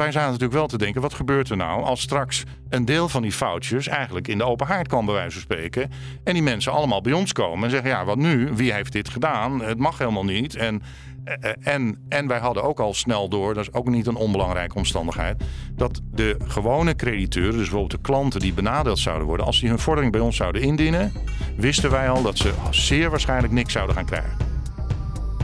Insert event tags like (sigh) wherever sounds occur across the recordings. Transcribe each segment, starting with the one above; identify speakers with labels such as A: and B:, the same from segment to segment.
A: Wij zaten natuurlijk wel te denken: wat gebeurt er nou als straks een deel van die foutjes eigenlijk in de open haard kan, bij wijze van spreken. En die mensen allemaal bij ons komen en zeggen: ja, wat nu? Wie heeft dit gedaan? Het mag helemaal niet. En, eh, en, en wij hadden ook al snel door, dat is ook niet een onbelangrijke omstandigheid, dat de gewone crediteuren, dus bijvoorbeeld de klanten die benadeeld zouden worden, als die hun vordering bij ons zouden indienen, wisten wij al dat ze zeer waarschijnlijk niks zouden gaan krijgen.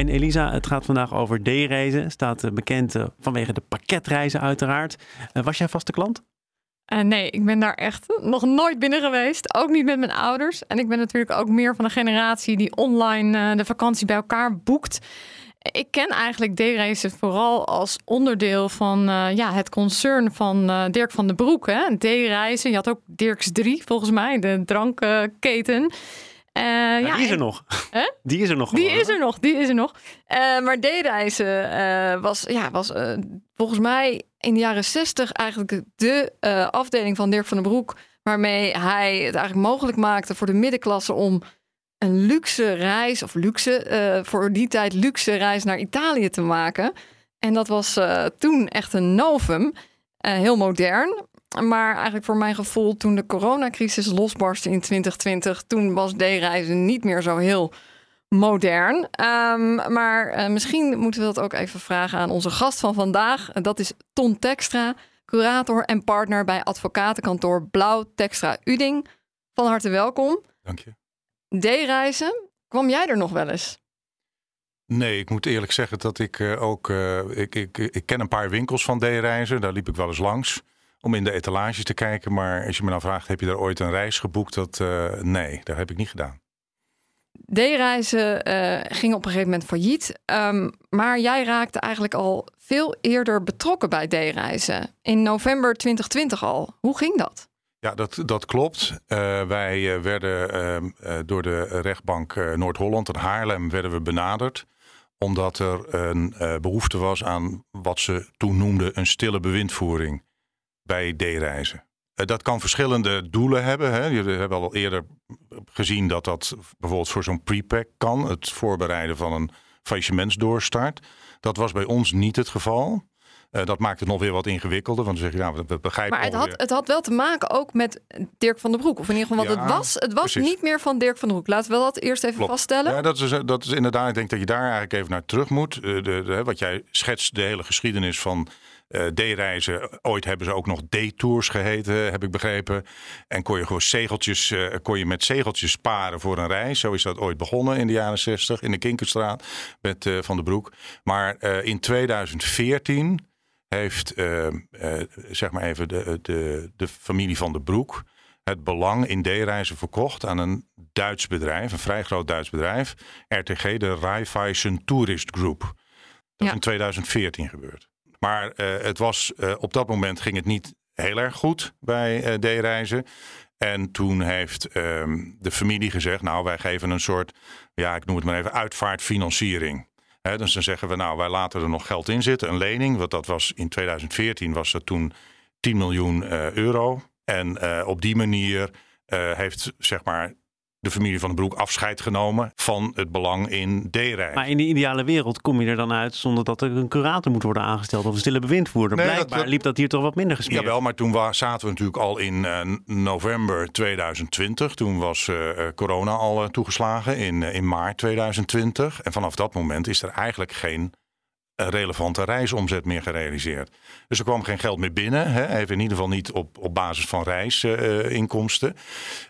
B: En Elisa, het gaat vandaag over D-reizen. Staat eh, bekend eh, vanwege de pakketreizen uiteraard. Eh, was jij vaste klant?
C: nee, ik ben daar echt nog nooit binnen geweest. Ook niet met mijn ouders. En ik ben natuurlijk ook meer van de generatie die online de vakantie bij elkaar boekt. Ik ken eigenlijk D-reizen vooral als onderdeel van ja, het concern van Dirk van den Broek. D-reizen, je had ook Dirks 3 volgens mij, de drankketen.
B: Uh, ja, die is er nog. Die is er nog.
C: Die is er nog, die is er nog. Maar D-reizen uh, was, ja, was volgens mij in de jaren zestig eigenlijk de afdeling van Dirk van den Broek. Waarmee hij het eigenlijk mogelijk maakte voor de middenklasse om een luxe reis, of luxe, voor die tijd luxe reis naar Italië te maken. En dat was toen echt een novum. heel modern. Maar eigenlijk voor mijn gevoel, toen de coronacrisis losbarstte in 2020, toen was D-reizen niet meer zo heel modern. Um, maar uh, misschien moeten we dat ook even vragen aan onze gast van vandaag. Dat is Ton Tekstra, curator en partner bij advocatenkantoor Blauw Tekstra Uding. Van harte welkom.
A: Dank je.
C: D-reizen, kwam jij er nog wel eens?
A: Nee, ik moet eerlijk zeggen dat ik uh, ook. Uh, ik, ik, ik ken een paar winkels van D-reizen. Daar liep ik wel eens langs om in de etalages te kijken. Maar als je me dan vraagt, heb je daar ooit een reis geboekt? Dat, uh, nee, dat heb ik niet gedaan.
C: D-reizen uh, ging op een gegeven moment failliet. Um, maar jij raakte eigenlijk al veel eerder betrokken bij D-reizen. In november 2020 al. Hoe ging dat?
A: Ja, dat, dat klopt. Uh, wij werden ehm, door de rechtbank Noord-Holland en Haarlem werden we benaderd omdat er een behoefte was aan wat ze toen noemden een stille bewindvoering bij D-reizen. Eh, dat kan verschillende doelen hebben. Hè. Jullie hebben al eerder gezien dat dat bijvoorbeeld voor zo'n prepack kan. Het voorbereiden van een faillissementsdoorstart. Dat was bij ons niet het geval. Uh, dat maakt het nog weer wat ingewikkelder. Want dan zeg je, nou, we begrijpen.
C: Maar het had, het had wel te maken ook met Dirk van der Broek. Of in ieder geval, ja, het was, het was niet meer van Dirk van der Broek. Laten we dat eerst even vaststellen.
A: Ja, dat is, dat is inderdaad. Ik denk dat je daar eigenlijk even naar terug moet. Uh, de, de, wat jij schetst, de hele geschiedenis van uh, D-reizen. Ooit hebben ze ook nog D-tours geheten, heb ik begrepen. En kon je gewoon zegeltjes, uh, kon je met zegeltjes sparen voor een reis. Zo is dat ooit begonnen in de jaren 60 in de Kinkerstraat met uh, Van den Broek. Maar in 2014 heeft, zeg maar even, de, de, de familie Van den Broek het belang in D-reizen verkocht aan een Duits bedrijf, een vrij groot Duits bedrijf, RTG, de Raiffeisen Tourist Group. Dat ja. is in 2014 gebeurd. Maar uh, het was, uh, op dat moment ging het niet heel erg goed bij uh, D-reizen. En toen heeft um, de familie gezegd, nou wij geven een soort, ja ik noem het maar even, uitvaartfinanciering. Dus dan zeggen we, nou wij laten er nog geld in zitten, een lening. Want dat was in 2014 was dat toen 10 miljoen euro. En op die manier heeft zeg maar de familie van de Broek afscheid genomen van het belang in D-rij.
B: Maar in de ideale wereld kom je er dan uit zonder dat er een curator moet worden aangesteld of een stille bewindvoerder. Nee, Blijkbaar dat, liep dat hier toch wat minder gespeeld.
A: Jawel, maar toen wa- zaten we natuurlijk al in uh, november 2020. Toen was uh, corona al uh, toegeslagen in, in maart 2020. En vanaf dat moment is er eigenlijk geen relevante reisomzet meer gerealiseerd. Dus er kwam geen geld meer binnen. Hè? Even in ieder geval niet op, op basis van reisinkomsten.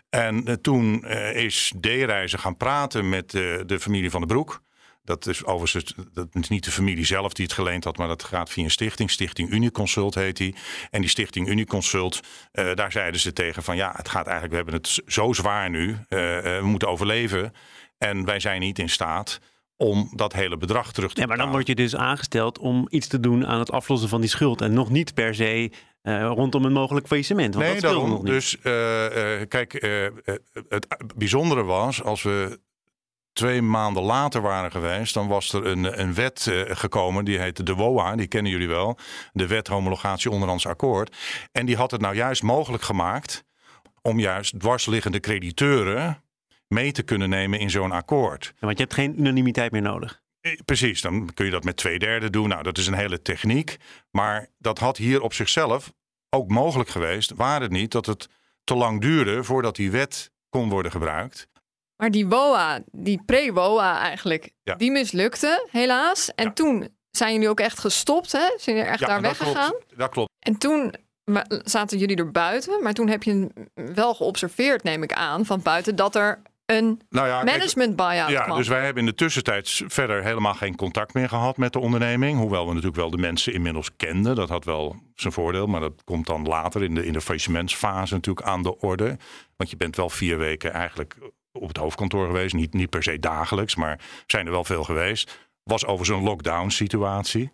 A: en uh, toen uh, is D-reizen gaan praten met uh, de familie van de Broek. Dat is overigens dat is niet de familie zelf die het geleend had, maar dat gaat via een stichting. Stichting Uniconsult heet die. En die Stichting Uniconsult, daar zeiden ze tegen van ja, het gaat eigenlijk, we hebben het zo zwaar nu. We moeten overleven. En wij zijn niet in staat om dat hele bedrag terug te
B: Ja, maar dan word je dus aangesteld om iets te doen aan het aflossen van die schuld. En nog niet per se uh, rondom een mogelijk faillissement. Want
A: nee,
B: dat
A: daarom.
B: nog niet.
A: Dus uh, uh, kijk, het bijzondere was als we twee maanden later waren geweest, dan was er een, een wet uh, gekomen. Die heette de WOA, die kennen jullie wel. De Wet Homologatie Onderhands Akkoord. En die had het nou juist mogelijk gemaakt om juist dwarsliggende crediteuren mee te kunnen nemen in zo'n akkoord.
B: Ja, want je hebt geen unanimiteit meer nodig.
A: Precies, dan kun je dat met twee derde doen. Nou, dat is een hele techniek. Maar dat had hier op zichzelf ook mogelijk geweest, waar het niet dat het te lang duurde voordat die wet kon worden gebruikt.
C: Maar die WOA, die pre-WOA eigenlijk, ja. die mislukte helaas. En ja. toen zijn jullie ook echt gestopt, hè? Zijn jullie echt
A: ja,
C: daar
A: dat
C: weggegaan?
A: Klopt. Dat klopt.
C: En toen zaten jullie er buiten, maar toen heb je wel geobserveerd, neem ik aan, van buiten dat er een
A: nou ja,
C: management buyout
A: ja,
C: kwam.
A: Dus wij hebben in de tussentijd verder helemaal geen contact meer gehad met de onderneming. Hoewel we natuurlijk wel de mensen inmiddels kenden. Dat had wel zijn voordeel. Maar dat komt dan later in de, in de faillissementsfase natuurlijk aan de orde. Want je bent wel vier weken eigenlijk op het hoofdkantoor geweest. Niet, niet per se dagelijks, maar zijn er wel veel geweest. Was overigens een lockdown situatie.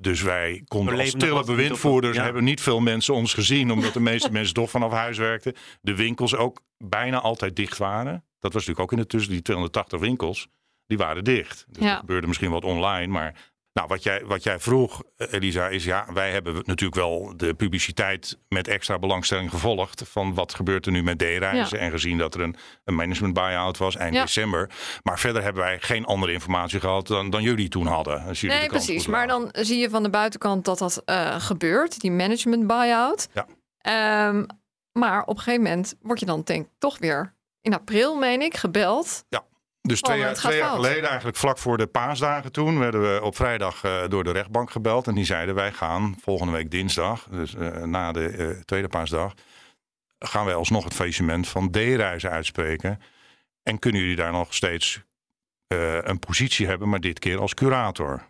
A: Dus wij konden als stille bewindvoerders ja. hebben niet veel mensen ons gezien, omdat de meeste (laughs) mensen toch vanaf huis werkten. De winkels ook bijna altijd dicht waren. Dat was natuurlijk ook in de tussen die 280 winkels, die waren dicht. Dus
C: ja.
A: er gebeurde misschien wat online, maar nou, wat jij, wat jij vroeg, Elisa, is ja, wij hebben natuurlijk wel de publiciteit met extra belangstelling gevolgd. Van wat gebeurt er nu met D-reizen.
C: Ja.
A: En gezien dat er een, een management buyout was eind
C: Ja.
A: december. Maar verder hebben wij geen andere informatie gehad dan, dan jullie toen hadden. Als jullie
C: Nee, precies. Maar dan zie je van de buitenkant dat dat eh, gebeurt, die management buyout.
A: Ja.
C: Ehm, maar op een gegeven moment word je dan denk ik toch weer in april, meen ik, gebeld.
A: Dus twee,
C: Oh,
A: jaar, twee jaar geleden, eigenlijk vlak voor de paasdagen toen, werden we op vrijdag eh, door de rechtbank gebeld. En die zeiden wij gaan volgende week dinsdag, dus eh, na de eh, tweede paasdag, gaan wij alsnog het faillissement van D-reizen uitspreken. En kunnen jullie daar nog steeds een positie hebben, maar dit keer als curator?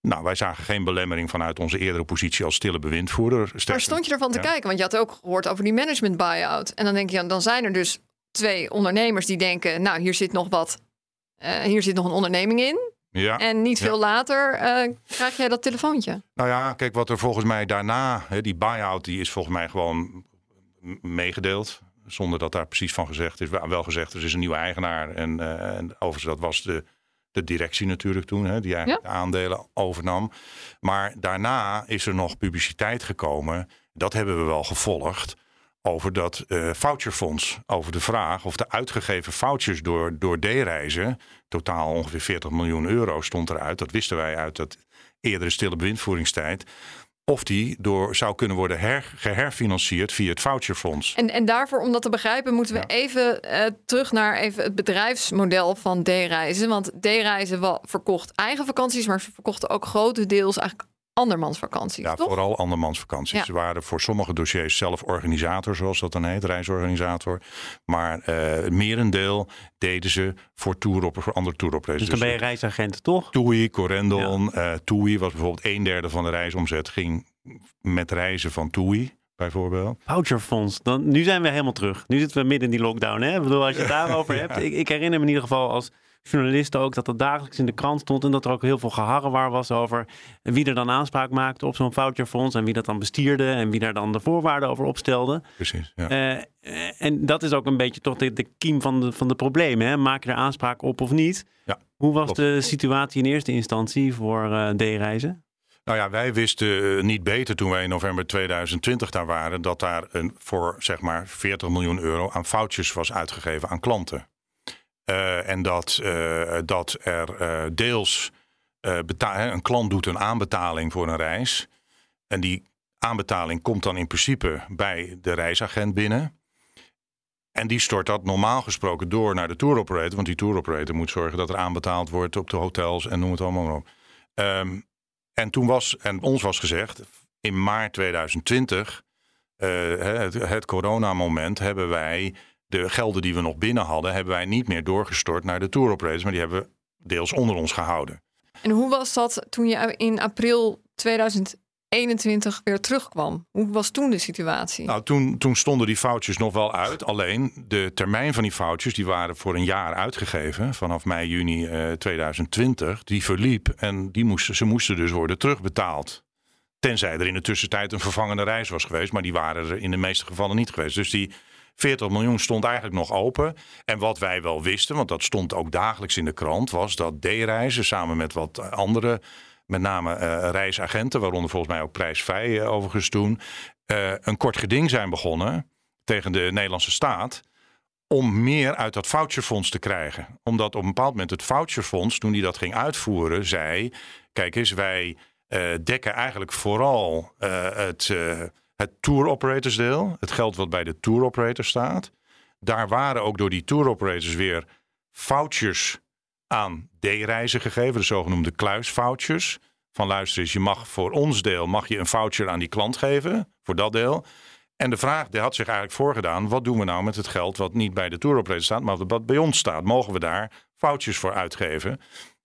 A: Nou, wij zagen geen belemmering vanuit onze eerdere positie als stille bewindvoerder. Sterker-
C: stond je ervan te
A: Ja.
C: kijken? Want je had ook gehoord over die management buyout. En dan denk je, dan zijn er dus twee ondernemers die denken, nou, hier zit nog wat, eh, hier zit nog een onderneming in.
A: Ja.
C: En niet
A: Ja.
C: veel later eh, krijg jij dat telefoontje.
A: Nou ja, kijk, wat er volgens mij daarna, hè, die buy-out, die is volgens mij gewoon meegedeeld. Zonder dat daar precies van gezegd is. Wel wel gezegd, er is een nieuwe eigenaar. En, eh, en overigens, dat was de, de directie natuurlijk toen, hè, die eigenlijk de aandelen overnam. Maar daarna is er nog publiciteit gekomen. Dat hebben we wel gevolgd. Over dat eh voucherfonds. Over de vraag of de uitgegeven vouchers door, door D-reizen. Totaal ongeveer 40 miljoen euro stond eruit. Dat wisten wij uit dat eerdere stille bewindvoeringstijd. Of die door zou kunnen worden her, geherfinancierd via het voucherfonds.
C: En, en daarvoor, om dat te begrijpen, moeten we
A: Ja.
C: even eh, terug naar even het bedrijfsmodel van D-reizen. Want D-reizen verkocht eigen vakanties, maar ze verkochten ook grotendeels eigenlijk andermans vakanties.
A: Ja,
C: toch?
A: vooral andermans vakanties.
C: Ja.
A: Ze waren voor sommige dossiers zelf organisator, zoals dat dan heet, reisorganisator. Maar eh het merendeel deden ze voor, tour voor andere touroperators.
B: Dus dan ben je reisagent, toch?
A: TUI, Corendon, eh TUI was bijvoorbeeld een derde van de reisomzet ging met reizen van TUI bijvoorbeeld.
B: Voucherfonds. Dan, nu zijn we helemaal terug. Nu zitten we midden in die lockdown. Hè? Ik bedoel, als je het (laughs) daarover hebt. Ik, ik herinner me in ieder geval als journalist ook dat dat dagelijks in de krant stond. En dat er ook heel veel geharrewar was over wie er dan aanspraak maakte op zo'n voucherfonds. En wie dat dan bestierde. En wie daar dan de voorwaarden over opstelde.
A: Precies. Ja.
B: Eh, en dat is ook een beetje toch de, de kiem van de, van de problemen. Hè? Maak je er aanspraak op of niet?
A: Ja,
B: Hoe was
A: klopt.
B: de situatie in eerste instantie voor eh, D-reizen?
A: Nou ja, wij wisten eh, niet beter toen wij in november 2020 daar waren, dat daar een, voor zeg maar 40 miljoen euro aan foutjes was uitgegeven aan klanten. Eh, en dat, eh, dat er eh, deels een klant doet een aanbetaling voor een reis. En die aanbetaling komt dan in principe bij de reisagent binnen. En die stort dat normaal gesproken door naar de tour operator. Want die tour operator moet zorgen dat er aanbetaald wordt op de hotels en noem het allemaal maar op. Ehm, en toen was, en ons was gezegd, in maart 2020, uh, het, het coronamoment, hebben wij de gelden die we nog binnen hadden, hebben wij niet meer doorgestort naar de tour operators, maar die hebben we deels onder ons gehouden.
C: En hoe was dat toen je in april 2021 weer terugkwam? Hoe was toen de situatie?
A: Nou, toen, toen stonden die foutjes nog wel uit. Alleen de termijn van die foutjes, die waren voor een jaar uitgegeven. Vanaf mei, juni uh, 2020. Die verliep en die moesten, ze moesten dus worden terugbetaald. Tenzij er in de tussentijd een vervangende reis was geweest. Maar die waren er in de meeste gevallen niet geweest. Dus die 40 miljoen stond eigenlijk nog open. En wat wij wel wisten, want dat stond ook dagelijks in de krant, was dat D-reizen samen met wat andere, met name uh, reisagenten, waaronder volgens mij ook prijsvrij uh, overigens toen, uh, een kort geding zijn begonnen tegen de Nederlandse staat om meer uit dat voucherfonds te krijgen. Omdat op een bepaald moment het voucherfonds, toen die dat ging uitvoeren, zei: kijk eens, wij dekken eigenlijk vooral het het tour operators deel, het geld wat bij de tour operator staat. Daar waren ook door die tour operators weer vouchers aan D-reizen gegeven, de zogenoemde kluisvouchers. Van luister eens, je mag voor ons deel mag je een voucher aan die klant geven, voor dat deel. En de vraag die had zich eigenlijk voorgedaan, wat doen we nou met het geld wat niet bij de tour operator staat, maar wat bij ons staat? Mogen we daar vouchers voor uitgeven?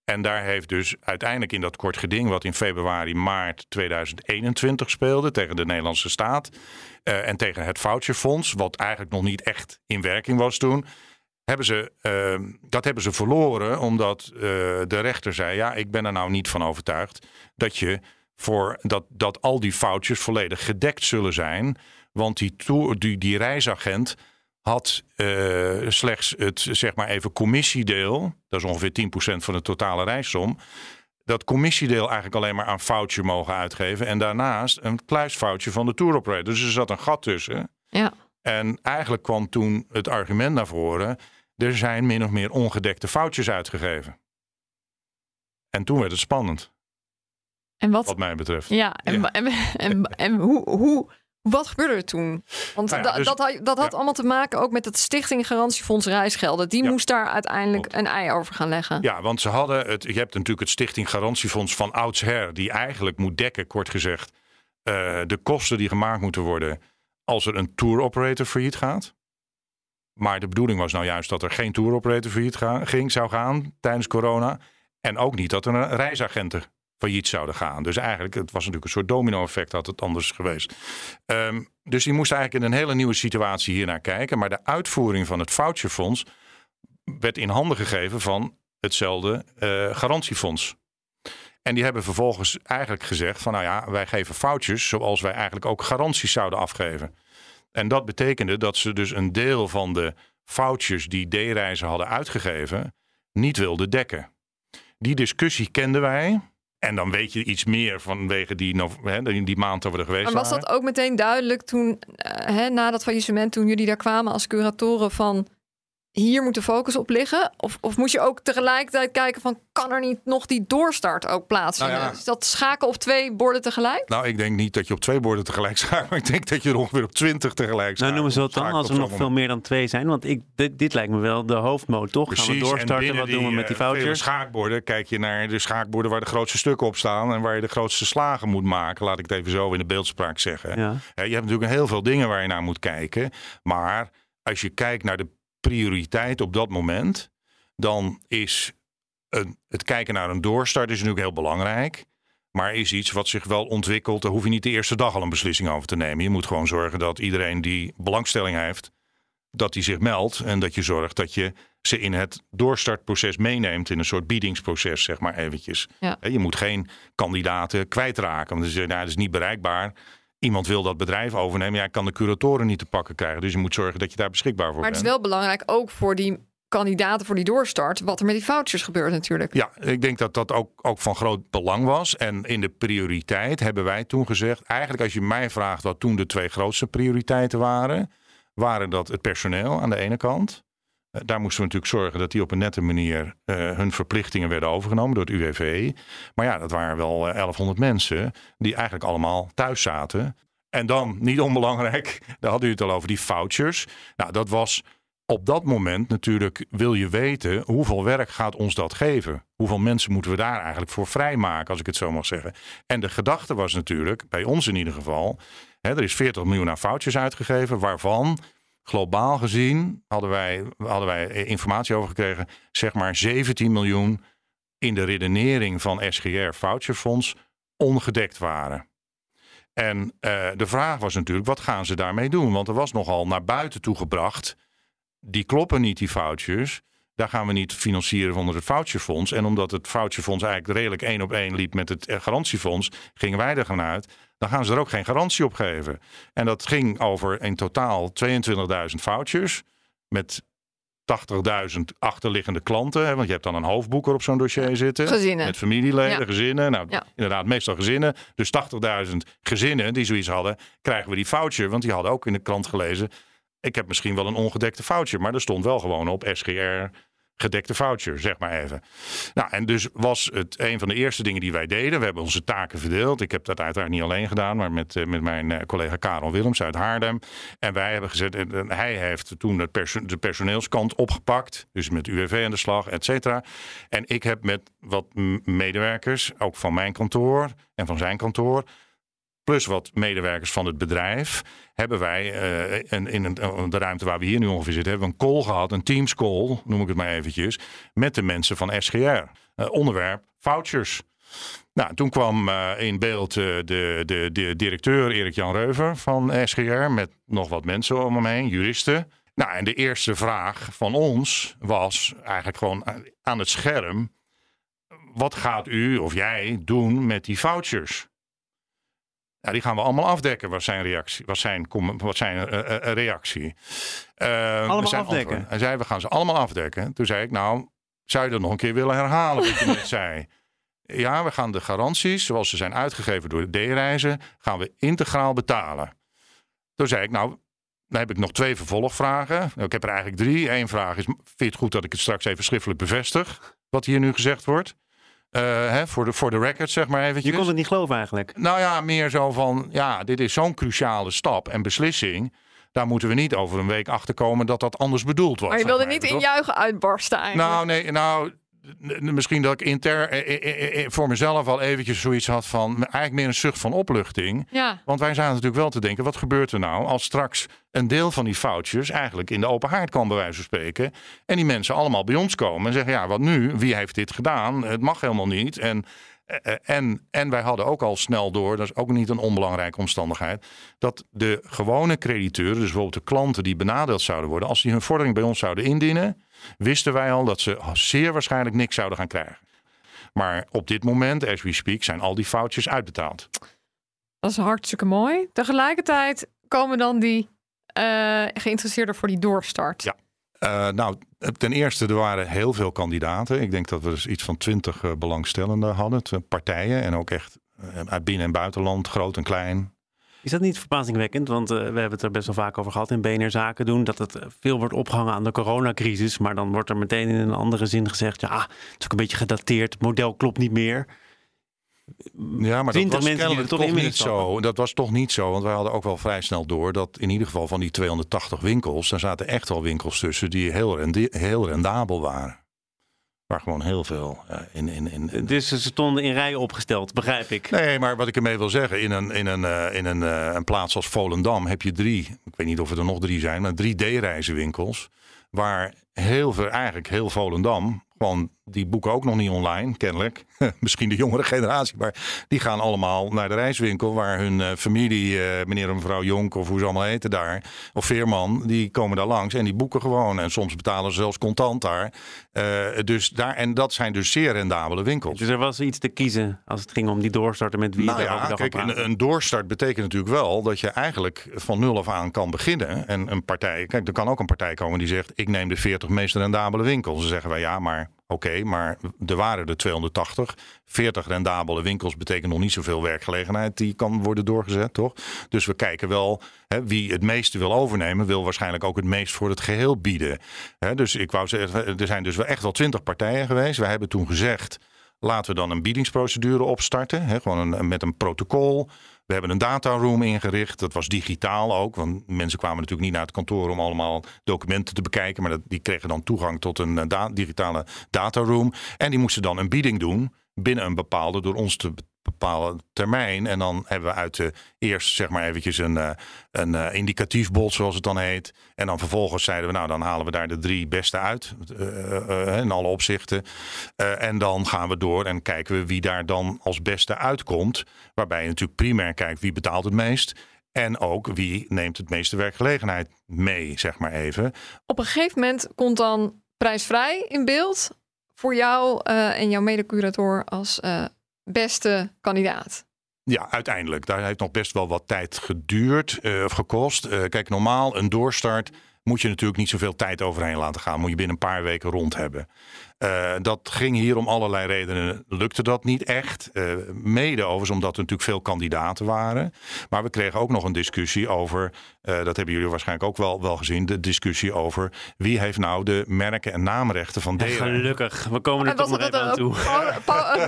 A: En daar heeft dus uiteindelijk in dat kort geding, wat in februari, maart 2021 speelde tegen de Nederlandse staat uh, en tegen het voucherfonds, wat eigenlijk nog niet echt in werking was toen, hebben ze, uh, dat hebben ze verloren omdat uh, de rechter zei: ja, ik ben er nou niet van overtuigd dat je voor dat, dat al die vouchers volledig gedekt zullen zijn, want die, die, die reisagent had uh, slechts het zeg maar even commissiedeel, dat is ongeveer 10% van de totale reissom, dat commissiedeel eigenlijk alleen maar aan voucher mogen uitgeven en daarnaast een kluisfoutje van de tour operator. Dus er zat een gat tussen.
C: Ja.
A: En eigenlijk kwam toen het argument naar voren, er zijn min of meer ongedekte foutjes uitgegeven. En toen werd het spannend.
C: En wat,
A: wat mij betreft.
C: Ja, en, ja. en, en, en hoe, hoe wat gebeurde er toen? Want
A: Nou ja,
C: da-
A: dus-
C: dat, had- dat had
A: ja.
C: allemaal te maken ook met het Stichting Garantiefonds Reisgelden. Die
A: Ja.
C: moest daar uiteindelijk een ei over gaan leggen.
A: Ja, want ze hadden het. Je hebt natuurlijk het Stichting Garantiefonds van oudsher, die eigenlijk moet dekken, kort gezegd, eh, de kosten die gemaakt moeten worden als er een tour operator failliet gaat. Maar de bedoeling was nou juist dat er geen tour operator failliet ga- ging, zou gaan tijdens corona. En ook niet dat er een reisagenten failliet zouden gaan. Dus eigenlijk, het was natuurlijk een soort domino-effect, had het anders geweest. Ehm, dus die moest eigenlijk in een hele nieuwe situatie hiernaar kijken. Maar de uitvoering van het voucherfonds werd in handen gegeven van hetzelfde eh, garantiefonds. En die hebben vervolgens eigenlijk gezegd van nou ja, wij geven foutjes zoals wij eigenlijk ook garanties zouden afgeven. En dat betekende dat ze dus een deel van de foutjes die D-reizen hadden uitgegeven niet wilden dekken. Die discussie kenden wij. En dan weet je iets meer vanwege die, die maand dat we er geweest
C: Maar was
A: waren.
C: dat ook meteen duidelijk toen, eh, hè, na dat faillissement, toen jullie daar kwamen als curatoren van hier moet de focus op liggen? Of, of moest je ook tegelijkertijd kijken van kan er niet nog die doorstart ook plaatsvinden?
A: Nou ja.
C: Is dat schaken op twee borden tegelijk?
A: Nou, ik denk niet dat je op twee borden tegelijk schakelt. Maar ik denk dat je er ongeveer op twintig tegelijk
B: Nou,
A: schakelt.
B: noemen ze wat dan als er nog veel meer dan twee zijn? Want ik, dit, dit lijkt me wel de hoofdmoot, toch? Gaan we
A: Precies, en
B: doorstarten? Wat doen we met die
A: eh, vele
B: vouchers?
A: schaakborden kijk je naar de schaakborden waar de grootste stukken op staan en waar je de grootste slagen moet maken. Laat ik het even zo in de beeldspraak zeggen.
B: Ja.
A: Je hebt natuurlijk heel veel dingen waar je naar moet kijken. Maar als je kijkt naar de prioriteit op dat moment, dan is een, het kijken naar een doorstart is natuurlijk heel belangrijk. Maar is iets wat zich wel ontwikkelt. Daar hoef je niet de eerste dag al een beslissing over te nemen. Je moet gewoon zorgen dat iedereen die belangstelling heeft, dat die zich meldt. En dat je zorgt dat je ze in het doorstartproces meeneemt. In een soort biedingsproces, zeg maar eventjes.
C: Ja.
A: Je moet geen kandidaten kwijtraken. Want dan zeg je, nou, dat is niet bereikbaar. Iemand wil dat bedrijf overnemen. Ja, kan de curatoren niet te pakken krijgen. Dus je moet zorgen dat je daar beschikbaar voor
C: Maar het is
A: bent.
C: wel belangrijk ook voor die kandidaten voor die doorstart, wat er met die vouchers gebeurt natuurlijk.
A: Ja, ik denk dat dat ook, ook van groot belang was. En in de prioriteit hebben wij toen gezegd... eigenlijk als je mij vraagt wat toen de twee grootste prioriteiten waren... waren dat het personeel aan de ene kant. Eh, Daar moesten we natuurlijk zorgen dat die op een nette manier... eh, hun verplichtingen werden overgenomen door het UWV. Maar ja, dat waren wel eh, 1100 mensen... die eigenlijk allemaal thuis zaten. En dan, niet onbelangrijk, (laughs) daar hadden u het al over, die vouchers. Nou, dat was op dat moment natuurlijk wil je weten hoeveel werk gaat ons dat geven. Hoeveel mensen moeten we daar eigenlijk voor vrijmaken, als ik het zo mag zeggen. En de gedachte was natuurlijk, bij ons in ieder geval, hè, er is 40 miljoen aan foutjes uitgegeven, waarvan globaal gezien hadden wij, hadden wij informatie over gekregen, zeg maar 17 miljoen in de redenering van SGR Voucherfonds ongedekt waren. En uh, de vraag was natuurlijk, wat gaan ze daarmee doen? Want er was nogal naar buiten toe gebracht, die kloppen niet, die foutjes. Daar gaan we niet financieren onder het voucherfonds. En omdat het voucherfonds eigenlijk redelijk één op één liep met het garantiefonds, gingen wij er gaan uit. Dan gaan ze er ook geen garantie op geven. En dat ging over in totaal 22.000 vouchers. Met 80.000 achterliggende klanten. Hè, want je hebt dan een hoofdboeker op zo'n dossier zitten.
C: Gezinnen.
A: Met familieleden,
C: Ja.
A: gezinnen. Nou,
C: Ja.
A: inderdaad, meestal gezinnen. Dus 80.000 gezinnen die zoiets hadden, krijgen we die voucher. Want die hadden ook in de krant gelezen. Ik heb misschien wel een ongedekte voucher. Maar er stond wel gewoon op SGR gedekte voucher, zeg maar even. Nou, en dus was het een van de eerste dingen die wij deden. We hebben onze taken verdeeld. Ik heb dat uiteraard niet alleen gedaan, maar met, eh, met mijn eh, collega Karel Willems uit Haarlem. En wij hebben gezet, en- hij heeft toen het de personeelskant opgepakt. Dus met UWV aan de slag, et cetera. En ik heb met wat medewerkers, ook van mijn kantoor en van zijn kantoor, plus wat medewerkers van het bedrijf, hebben wij en in een, de ruimte waar we hier nu ongeveer zitten, hebben we een call gehad, een Teams call, noem ik het maar eventjes, met de mensen van SGR. Eh, onderwerp vouchers. Nou, toen kwam eh, in beeld de, de, de directeur Erik-Jan Reuver van SGR met nog wat mensen om hem heen, juristen. Nou, en de eerste vraag van ons was eigenlijk gewoon aan het scherm: wat gaat u of jij doen met die vouchers? Ja, die gaan we allemaal afdekken, was zijn reactie. Was zijn, was zijn reactie.
B: Allemaal
A: zijn
B: afdekken?
A: antwoord. Hij zei, we gaan ze allemaal afdekken. Toen zei ik, nou, zou je dat nog een keer willen herhalen wat je net (laughs) zei? Ja, we gaan de garanties, zoals ze zijn uitgegeven door de D-reizen, gaan we integraal betalen. Toen zei ik, nou, dan heb ik nog twee vervolgvragen. Nou, Ik heb er eigenlijk drie. Eén vraag is, vind je het goed dat ik het straks even schriftelijk bevestig? Wat hier nu gezegd wordt? Eh, hè, voor, de, voor de record, zeg maar eventjes.
B: Je kon het niet geloven eigenlijk.
A: Nou ja, meer zo van, ja, dit is zo'n cruciale stap en beslissing. Daar moeten we niet over een week achter komen dat dat anders bedoeld was.
C: Maar je
A: zeg
C: wilde niet in juichen uitbarsten eigenlijk.
A: Nou, nee, nou, misschien dat ik inter, eh, eh, eh, voor mezelf al eventjes zoiets had van, eigenlijk meer een zucht van opluchting.
C: ja.
A: Want wij zaten natuurlijk wel te denken, wat gebeurt er nou als straks een deel van die foutjes eigenlijk in de open haard kan bij wijze van spreken. En die mensen allemaal bij ons komen en zeggen, ja, wat nu? Wie heeft dit gedaan? Het mag helemaal niet. En, en, en wij hadden ook al snel door, dat is ook niet een onbelangrijke omstandigheid, dat de gewone crediteuren, dus bijvoorbeeld de klanten die benadeeld zouden worden, als die hun vordering bij ons zouden indienen, wisten wij al dat ze zeer waarschijnlijk niks zouden gaan krijgen. Maar op dit moment, as we speak, zijn al die foutjes uitbetaald.
C: Dat is hartstikke mooi. Tegelijkertijd komen dan die eh geïnteresseerden voor die doorstart.
A: Ja. Eh, nou, ten eerste, er waren heel veel kandidaten. Ik denk dat we dus iets van twintig eh, belangstellenden hadden. Partijen en ook echt eh, uit binnen- en buitenland, groot en klein.
B: Is dat niet verbazingwekkend? Want eh, we hebben het er best wel vaak over gehad in BNR Zaken doen. Dat het eh, veel wordt opgehangen aan de coronacrisis. Maar dan wordt er meteen in een andere zin gezegd. Ja, het is ook een beetje gedateerd. Het model klopt niet meer.
A: Ja, maar dat
B: 20
A: was kennelijk
B: toch
A: niet zo. Dat was toch niet zo, want wij hadden ook wel vrij snel door dat in ieder geval van die 280 winkels, daar zaten echt wel winkels tussen die heel, heel rendabel waren. Waar gewoon heel veel eh, in, in, in, in-
B: Dus ze stonden in rijen opgesteld, begrijp ik.
A: Nee, maar wat ik ermee wil zeggen, in een, in een, eh, in een, eh, een plaats als Volendam heb je drie, ik weet niet of er er nog drie zijn, maar drie D-reizenwinkels. Waar heel veel, eigenlijk heel Volendam, gewoon die boeken ook nog niet online, kennelijk. (laughs) Misschien de jongere generatie, maar die gaan allemaal naar de reiswinkel waar hun eh, familie, eh, meneer en mevrouw Jonk of hoe ze allemaal heten daar, of Veerman, die komen daar langs en die boeken gewoon. En soms betalen ze zelfs contant daar. Eh, dus daar. En dat zijn dus zeer rendabele winkels.
B: Dus er was iets te kiezen als het ging om die doorstarten met wie
A: Nou
B: je
A: ja, kijk, een, een doorstart betekent natuurlijk wel dat je eigenlijk van nul af aan kan beginnen. En een partij, kijk, er kan ook een partij komen die zegt: Ik neem de 40 meest rendabele winkels. Dan zeggen wij ja, maar oké, maar er waren er 280. 40 rendabele winkels betekent nog niet zoveel werkgelegenheid die kan worden doorgezet, toch? Dus we kijken wel hè, wie het meeste wil overnemen, wil waarschijnlijk ook het meest voor het geheel bieden. Hè, dus ik wou zeggen, er zijn dus wel echt wel 20 partijen geweest. Wij hebben toen gezegd. Laten we dan een biedingsprocedure opstarten. Hè, gewoon een, met een protocol. We hebben een dataroom ingericht. Dat was digitaal ook. Want mensen kwamen natuurlijk niet naar het kantoor om allemaal documenten te bekijken. Maar dat, die kregen dan toegang tot een eh, da digitale dataroom. En die moesten dan een bieding doen binnen een bepaalde door ons te bepaalde termijn. En dan hebben we uit de eerst zeg maar eventjes een, eh, een eh, indicatief bod, zoals het dan heet. En dan vervolgens zeiden we, nou dan halen we daar de drie beste uit. Uh, in alle opzichten. en dan gaan we door en kijken we wie daar dan als beste uitkomt. Waarbij je natuurlijk primair kijkt wie betaalt het meest. En ook wie neemt het meeste werkgelegenheid mee, zeg maar even.
C: Op een gegeven moment komt dan prijsvrij in beeld voor jou en jouw medecurator als beste kandidaat?
A: Ja, uiteindelijk. Daar heeft nog best wel wat tijd geduurd uh, of gekost. Uh, kijk, normaal een doorstart moet je natuurlijk niet zoveel tijd overheen laten gaan. Moet je binnen een paar weken rond hebben. Uh, dat ging hier om allerlei redenen. Lukte dat niet echt. Uh, mede overigens omdat er natuurlijk veel kandidaten waren. Maar we kregen ook nog een discussie over. Uh, dat hebben jullie waarschijnlijk ook wel, wel gezien. De discussie over wie heeft nou de merken en naamrechten van deze.
B: gelukkig, we komen er toch nog even aan toe.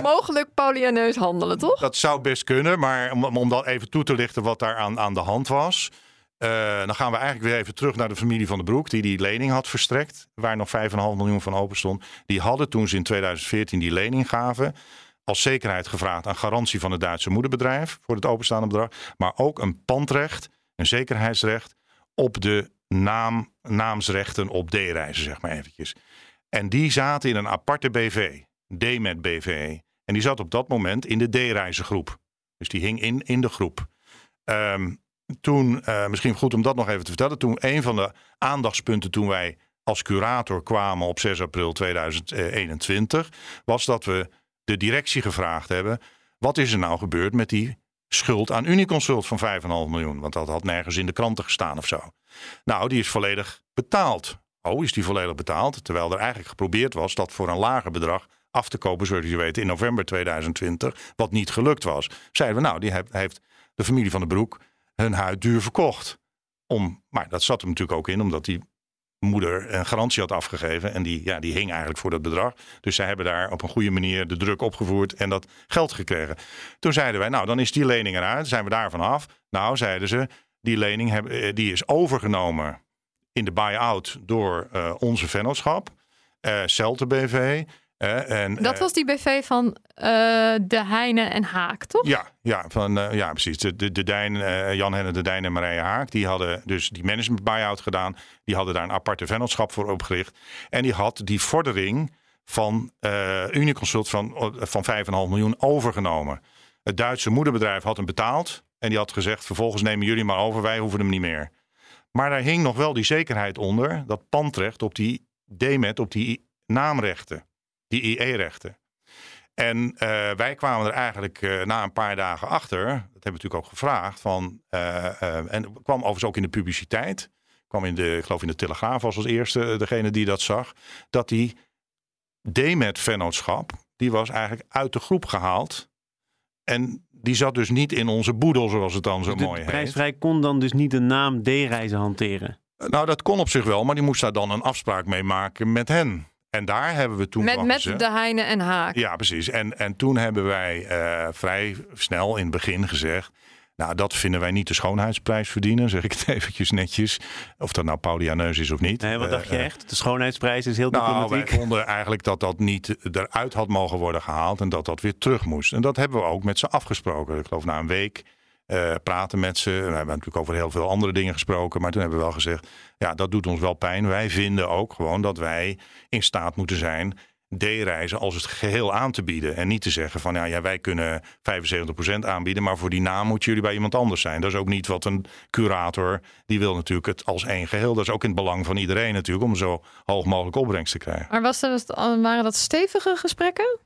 B: (laughs)
C: mogelijk Paulianeus handelen, toch?
A: Dat zou best kunnen. Maar om, om dat even toe te lichten wat daar aan, aan de hand was. Uh, dan gaan we eigenlijk weer even terug naar de familie van de Broek, die die lening had verstrekt, waar nog 5,5 miljoen van open stond. Die hadden toen ze in 2014 die lening gaven, als zekerheid gevraagd aan garantie van het Duitse moederbedrijf voor het openstaande bedrag, maar ook een pandrecht, een zekerheidsrecht op de naam, naamsrechten op D-reizen, zeg maar eventjes. En die zaten in een aparte BV, D-met BV. En die zat op dat moment in de D-reizengroep. Dus die hing in, in de groep. Um, toen, uh, misschien goed om dat nog even te vertellen, toen een van de aandachtspunten toen wij als curator kwamen op 6 april 2021, was dat we de directie gevraagd hebben: wat is er nou gebeurd met die schuld aan Uniconsult van 5,5 miljoen? Want dat had nergens in de kranten gestaan of zo. Nou, die is volledig betaald. Oh, is die volledig betaald? Terwijl er eigenlijk geprobeerd was dat voor een lager bedrag af te kopen, zoals je weet, in november 2020, wat niet gelukt was. Zeiden we, nou, die heeft de familie van de Broek hun huid duur verkocht. Om, maar dat zat er natuurlijk ook in, omdat die moeder een garantie had afgegeven. En die, ja, die hing eigenlijk voor dat bedrag. Dus zij hebben daar op een goede manier de druk opgevoerd en dat geld gekregen. Toen zeiden wij, nou dan is die lening eruit. Zijn we daarvan af? Nou, zeiden ze, die lening heb, eh, die is overgenomen in de buy-out door uh, onze vennootschap. Uh, Celte BV.
C: Uh, en, dat was die BV van uh, de Heine en Haak, toch?
A: Ja, ja, van, uh, ja precies. De, de, de Dijn, Jan Henne, de Dijn en Marije Haak. Die hadden dus die management buy-out gedaan. Die hadden daar een aparte vennootschap voor opgericht. En die had die vordering van Uniconsult van, van 5,5 miljoen overgenomen. Het Duitse moederbedrijf had hem betaald. En die had gezegd, vervolgens nemen jullie maar over. Wij hoeven hem niet meer. Maar daar hing nog wel die zekerheid onder. Dat pandrecht op die DMET, op die naamrechten die IE-rechten. En uh, wij kwamen er eigenlijk uh, na een paar dagen achter, dat hebben we natuurlijk ook gevraagd, van, uh, en kwam overigens ook in de publiciteit, kwam in de, ik geloof in de Telegraaf was als eerste degene die dat zag, dat die DMET-vennootschap, die was eigenlijk uit de groep gehaald. En die zat dus niet in onze boedel, zoals het dan zo
B: dus
A: mooi heet.
B: Prijsvrij kon dan dus niet de naam D-reizen hanteren?
A: Nou, dat kon op zich wel, maar die moest daar dan een afspraak mee maken met hen. En daar hebben we toen.
C: Met, met de Heine en Haak.
A: Ja, precies. En, en toen hebben wij uh, vrij snel in het begin gezegd. Nou, dat vinden wij niet de schoonheidsprijs verdienen, zeg ik het (laughs) eventjes netjes. Of dat nou Paulianeus is of niet.
B: Nee, wat dacht je uh, echt? De schoonheidsprijs is heel
A: nou,
B: diplomatiek.
A: wij vonden eigenlijk dat dat niet eruit had mogen worden gehaald en dat dat weer terug moest. En dat hebben we ook met ze afgesproken. Ik geloof na een week uh, praten met ze. We hebben natuurlijk over heel veel andere dingen gesproken. Maar toen hebben we wel gezegd, ja, dat doet ons wel pijn. Wij vinden ook gewoon dat wij in staat moeten zijn D-reizen als het geheel aan te bieden. En niet te zeggen van ja, ja wij kunnen 75% aanbieden, maar voor die naam moeten jullie bij iemand anders zijn. Dat is ook niet wat een curator, die wil natuurlijk het als één geheel. Dat is ook in het belang van iedereen natuurlijk, om zo hoog mogelijk opbrengst te krijgen.
C: Maar was dat, waren dat stevige gesprekken?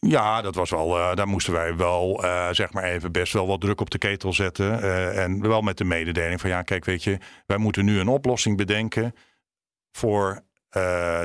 A: Ja, dat was wel, uh, daar moesten wij wel, uh, zeg maar even, best wel wat druk op de ketel zetten. Uh, en wel met de mededeling van, ja, kijk, weet je, wij moeten nu een oplossing bedenken voor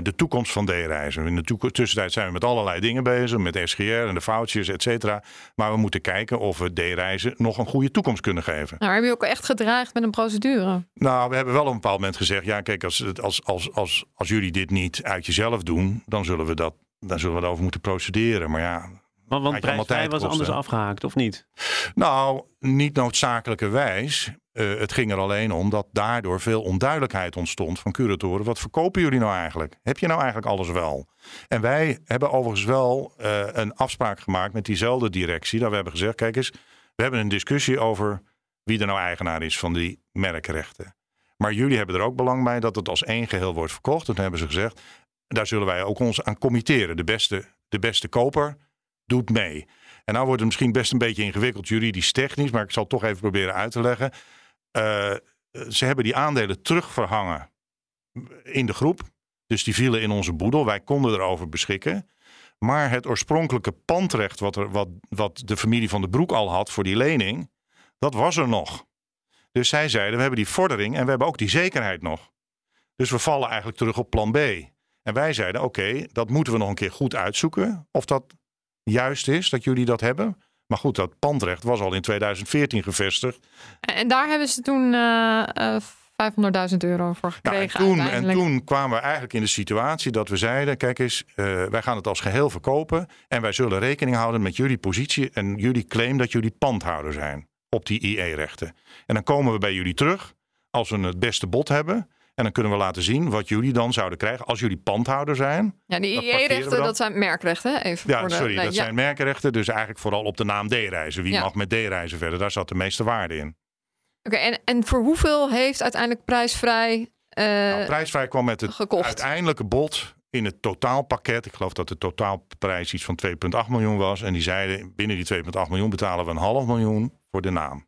A: de toekomst van D-reizen. In de tussentijd zijn we met allerlei dingen bezig, met SGR en de foutjes, et cetera. Maar we moeten kijken of we D-reizen nog een goede toekomst kunnen geven.
C: Nou, heb je ook echt gedraagd met een procedure?
A: Nou, we hebben wel op een bepaald moment gezegd, ja, kijk, als, als, als, als, als jullie dit niet uit jezelf doen, dan zullen we dat dan zullen we erover moeten procederen. Maar ja,
B: Want, want prijsvrij was anders afgehaakt, of niet?
A: Nou, niet noodzakelijkerwijs. Eh, het ging er alleen om dat daardoor veel onduidelijkheid ontstond van curatoren. Wat verkopen jullie nou eigenlijk? Heb je nou eigenlijk alles wel? En wij hebben overigens wel eh, een afspraak gemaakt met diezelfde directie. Dat we hebben gezegd, kijk eens, we hebben een discussie over wie er nou eigenaar is van die merkrechten. Maar jullie hebben er ook belang bij dat het als één geheel wordt verkocht. Toen hebben ze gezegd, daar zullen wij ook ons aan committeren. De beste, de beste koper doet mee. En nou wordt het misschien best een beetje ingewikkeld juridisch technisch, maar ik zal het toch even proberen uit te leggen. Eh, ze hebben die aandelen terugverhangen in de groep. Dus die vielen in onze boedel. Wij konden erover beschikken. Maar het oorspronkelijke pandrecht wat, wat, wat de familie van de Broek al had voor die lening, dat was er nog. Dus zij zeiden, we hebben die vordering en we hebben ook die zekerheid nog. Dus we vallen eigenlijk terug op plan B. En wij zeiden, oké, dat moeten we nog een keer goed uitzoeken. Of dat juist is dat jullie dat hebben. Maar goed, dat pandrecht was al in 2014 gevestigd.
C: En daar hebben ze toen eh, eh, 500.000 euro voor
A: Nou, en,
C: gekregen.
A: toen, en toen kwamen we eigenlijk in de situatie dat we zeiden: kijk eens, eh, wij gaan het als geheel verkopen. En wij zullen rekening houden met jullie positie en jullie claim dat jullie pandhouder zijn op die IE-rechten. En dan komen we bij jullie terug als we het beste bod hebben. En dan kunnen we laten zien wat jullie dan zouden krijgen als jullie pandhouder zijn.
C: Ja, die IE-rechten, dat zijn merkrechten. Even
A: Ja,
C: voor de,
A: sorry,
C: nee,
A: dat
C: ja.
A: zijn merkenrechten. Dus eigenlijk vooral op de naam D-reizen. Wie
C: Ja.
A: mag met D-reizen verder? Daar zat de meeste waarde in.
C: Oké, en, en voor hoeveel heeft uiteindelijk prijsvrij... eh,
A: Nou, prijsvrij kwam met het
C: gekocht.
A: uiteindelijke bod in het totaalpakket. Ik geloof dat de totaalprijs iets van 2,8 miljoen was. En die zeiden binnen die 2,8 miljoen betalen we een half miljoen voor de naam.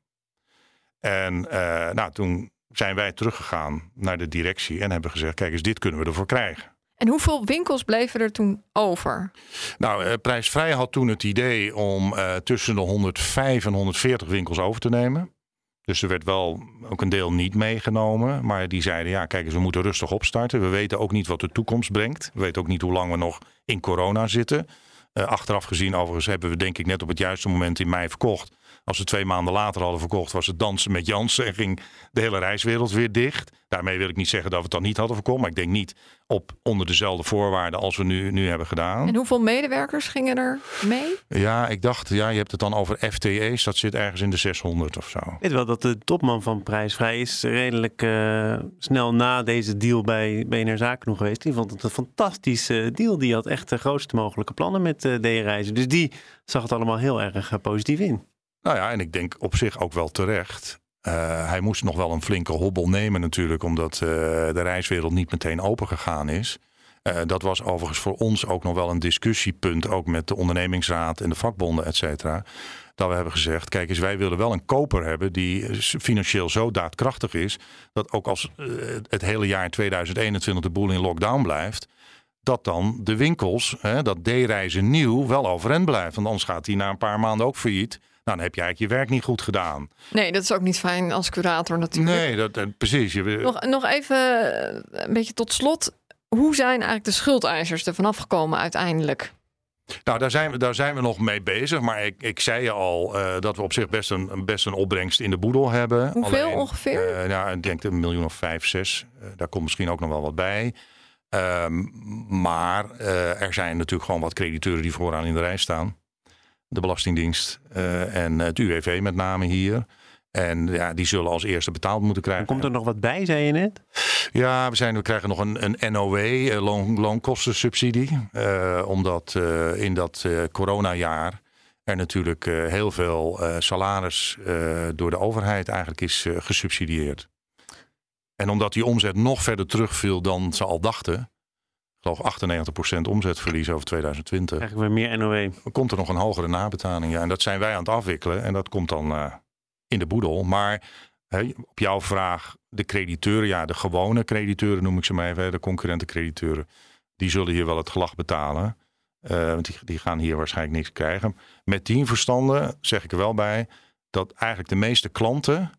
A: En eh, nou, toen zijn wij teruggegaan naar de directie en hebben gezegd: kijk eens, dit kunnen we ervoor krijgen.
C: En hoeveel winkels bleven er toen over?
A: Nou, eh, Prijsvrij had toen het idee om eh, tussen de 105 en 140 winkels over te nemen. Dus er werd wel ook een deel niet meegenomen. Maar die zeiden, ja, kijk eens, we moeten rustig opstarten. We weten ook niet wat de toekomst brengt. We weten ook niet hoe lang we nog in corona zitten. Eh, achteraf gezien, overigens, hebben we denk ik net op het juiste moment in mei verkocht. Als we twee maanden later hadden verkocht, was het dansen met Jansen en ging de hele reiswereld weer dicht. Daarmee wil ik niet zeggen dat we het dan niet hadden verkocht. Maar ik denk niet op onder dezelfde voorwaarden als we nu, nu hebben gedaan.
C: En hoeveel medewerkers gingen er mee?
A: Ja, ik dacht, ja, je hebt het dan over FTE's. Dat zit ergens in de 600 of zo.
B: Ik weet wel dat de topman van Prijsvrij is redelijk eh, snel na deze deal bij BNR Zaken nog geweest. Die vond het een fantastische deal. Die had echt de grootste mogelijke plannen met eh D-reizen. Dus die zag het allemaal heel erg eh, positief in.
A: Nou ja, en ik denk op zich ook wel terecht. Eh, hij moest nog wel een flinke hobbel nemen natuurlijk, omdat eh, de reiswereld niet meteen open gegaan is. Eh, dat was overigens voor ons ook nog wel een discussiepunt, ook met de ondernemingsraad en de vakbonden, et cetera. Dat we hebben gezegd, kijk eens, wij willen wel een koper hebben die financieel zo daadkrachtig is, dat ook als het hele jaar 2021 de boel in lockdown blijft, dat dan de winkels, hè, dat D-reizen nieuw, wel overeind blijft. Want anders gaat die na een paar maanden ook failliet. Nou, dan heb je eigenlijk je werk niet goed gedaan.
C: Nee, dat is ook niet fijn als curator natuurlijk.
A: Nee, dat, eh, precies. Je,
C: Nog, nog even eh, een beetje tot slot. Hoe zijn eigenlijk de schuldeisers er vanaf gekomen uiteindelijk?
A: nou, daar zijn, we, daar zijn we nog mee bezig. Maar ik, ik zei je al eh, dat we op zich best een, best een opbrengst in de boedel hebben.
C: Hoeveel ongeveer?
A: eh, nou, ik denk een miljoen of vijf, zes. Eh, daar komt misschien ook nog wel wat bij. Ehm, maar er zijn natuurlijk gewoon wat crediteuren die vooraan in de rij staan. De Belastingdienst eh, en het UWV met name hier. En ja, die zullen als eerste betaald moeten krijgen.
B: Komt er nog wat bij, zei je net?
A: Ja, we, zijn, we krijgen nog een, een NOW, eh, loon, loonkostensubsidie. Eh, omdat eh, in dat eh, coronajaar er natuurlijk eh, heel veel eh, salaris eh, door de overheid eigenlijk is eh, gesubsidieerd. En omdat die omzet nog verder terugviel dan ze al dachten, geloof 98% omzetverlies over 2020,
B: Eigenlijk weer meer NOW.
A: komt er nog een hogere nabetaling. Ja, en dat zijn wij aan het afwikkelen en dat komt dan eh, in de boedel. Maar op jouw vraag, de crediteuren, ja, de gewone crediteuren noem ik ze maar even, de concurrente crediteuren, die zullen hier wel het gelag betalen. Eh, want die, die gaan hier waarschijnlijk niks krijgen. Met die verstanden zeg ik er wel bij dat eigenlijk de meeste klanten,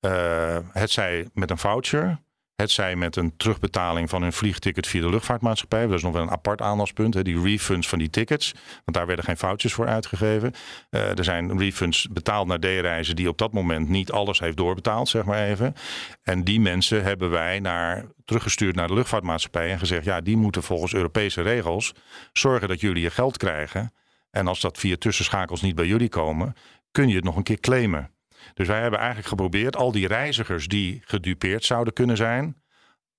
A: eh, het zij met een voucher, het zij met een terugbetaling van hun vliegticket via de luchtvaartmaatschappij. Dat is nog wel een apart aandachtspunt. Hè, die refunds van die tickets. Want daar werden geen vouchers voor uitgegeven. Eh, er zijn refunds betaald naar D-reizen die op dat moment niet alles heeft doorbetaald, zeg maar even. En die mensen hebben wij naar, teruggestuurd naar de luchtvaartmaatschappij en gezegd: ja, die moeten volgens Europese regels zorgen dat jullie je geld krijgen. En als dat via tussenschakels niet bij jullie komen, kun je het nog een keer claimen. Dus wij hebben eigenlijk geprobeerd al die reizigers die gedupeerd zouden kunnen zijn,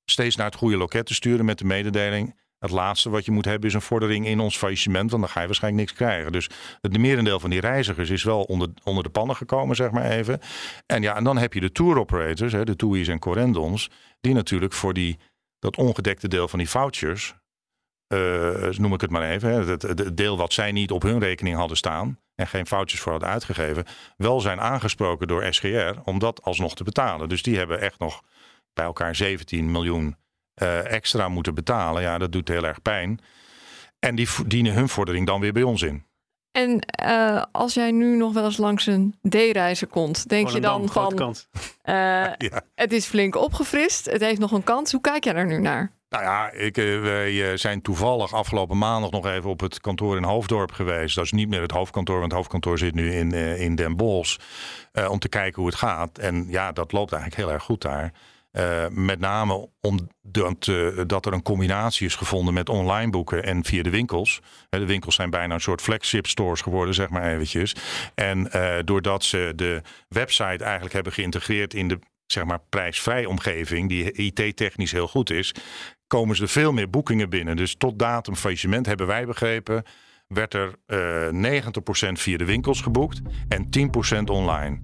A: steeds naar het goede loket te sturen met de mededeling. Het laatste wat je moet hebben is een vordering in ons faillissement, want dan ga je waarschijnlijk niks krijgen. Dus het merendeel van die reizigers is wel onder, onder de pannen gekomen, zeg maar even. En ja, en dan heb je de tour operators, hè, de TUI's en Corendons, die natuurlijk voor die, dat ongedekte deel van die vouchers, uh, noem ik het maar even, hè, het deel wat zij niet op hun rekening hadden staan en geen foutjes voor hadden uitgegeven, wel zijn aangesproken door SGR om dat alsnog te betalen. Dus die hebben echt nog bij elkaar 17 miljoen uh, extra moeten betalen. Ja, dat doet heel erg pijn. En die dienen hun vordering dan weer bij ons in.
C: En uh, als jij nu nog wel eens langs een D-reizen komt, denk je dan van... Uh, (laughs) ja. Het is flink opgefrist, het heeft nog een kans. Hoe kijk jij er nu naar?
A: Nou ja, ik, uh, wij zijn toevallig afgelopen maandag nog even op het kantoor in Hoofddorp geweest. Dat is niet meer het hoofdkantoor, want het hoofdkantoor zit nu in, in Den Bosch. om te kijken hoe het gaat. En ja, dat loopt eigenlijk heel erg goed daar. Met name omdat dat er een combinatie is gevonden met online boeken en via de winkels. de winkels zijn bijna een soort flagship stores geworden, zeg maar eventjes. En doordat ze de website eigenlijk hebben geïntegreerd in de zeg maar, prijsvrij omgeving, die IT-technisch heel goed is, komen ze veel meer boekingen binnen. Dus tot datum faillissement hebben wij begrepen, werd er 90% via de winkels geboekt en 10% online.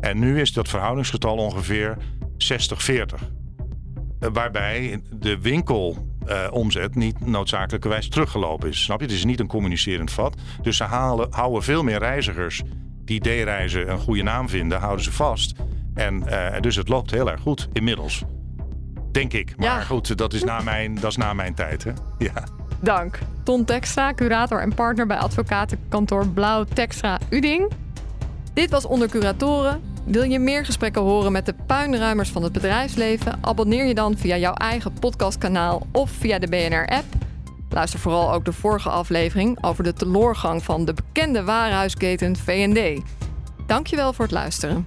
A: En nu is dat verhoudingsgetal ongeveer 60-40. Eh, waarbij de winkelomzet uh, niet noodzakelijkerwijs teruggelopen is. Snap je? Het is niet een communicerend vat. Dus ze halen, houden veel meer reizigers die D-reizen een goede naam vinden, houden ze vast. En dus het loopt heel erg goed inmiddels. Denk ik. Maar ja. goed, dat is na mijn, dat is na mijn tijd. Hè? (laughs) Ja.
C: Dank. Ton Tekstra, curator en partner bij advocatenkantoor Blauw Tekstra Uding. Dit was Onder Curatoren. Wil je meer gesprekken horen met de puinruimers van het bedrijfsleven? Abonneer je dan via jouw eigen podcastkanaal of via de BNR-app. Luister vooral ook de vorige aflevering over de teloorgang van de bekende warenhuisketen V&D. Dankjewel voor het luisteren.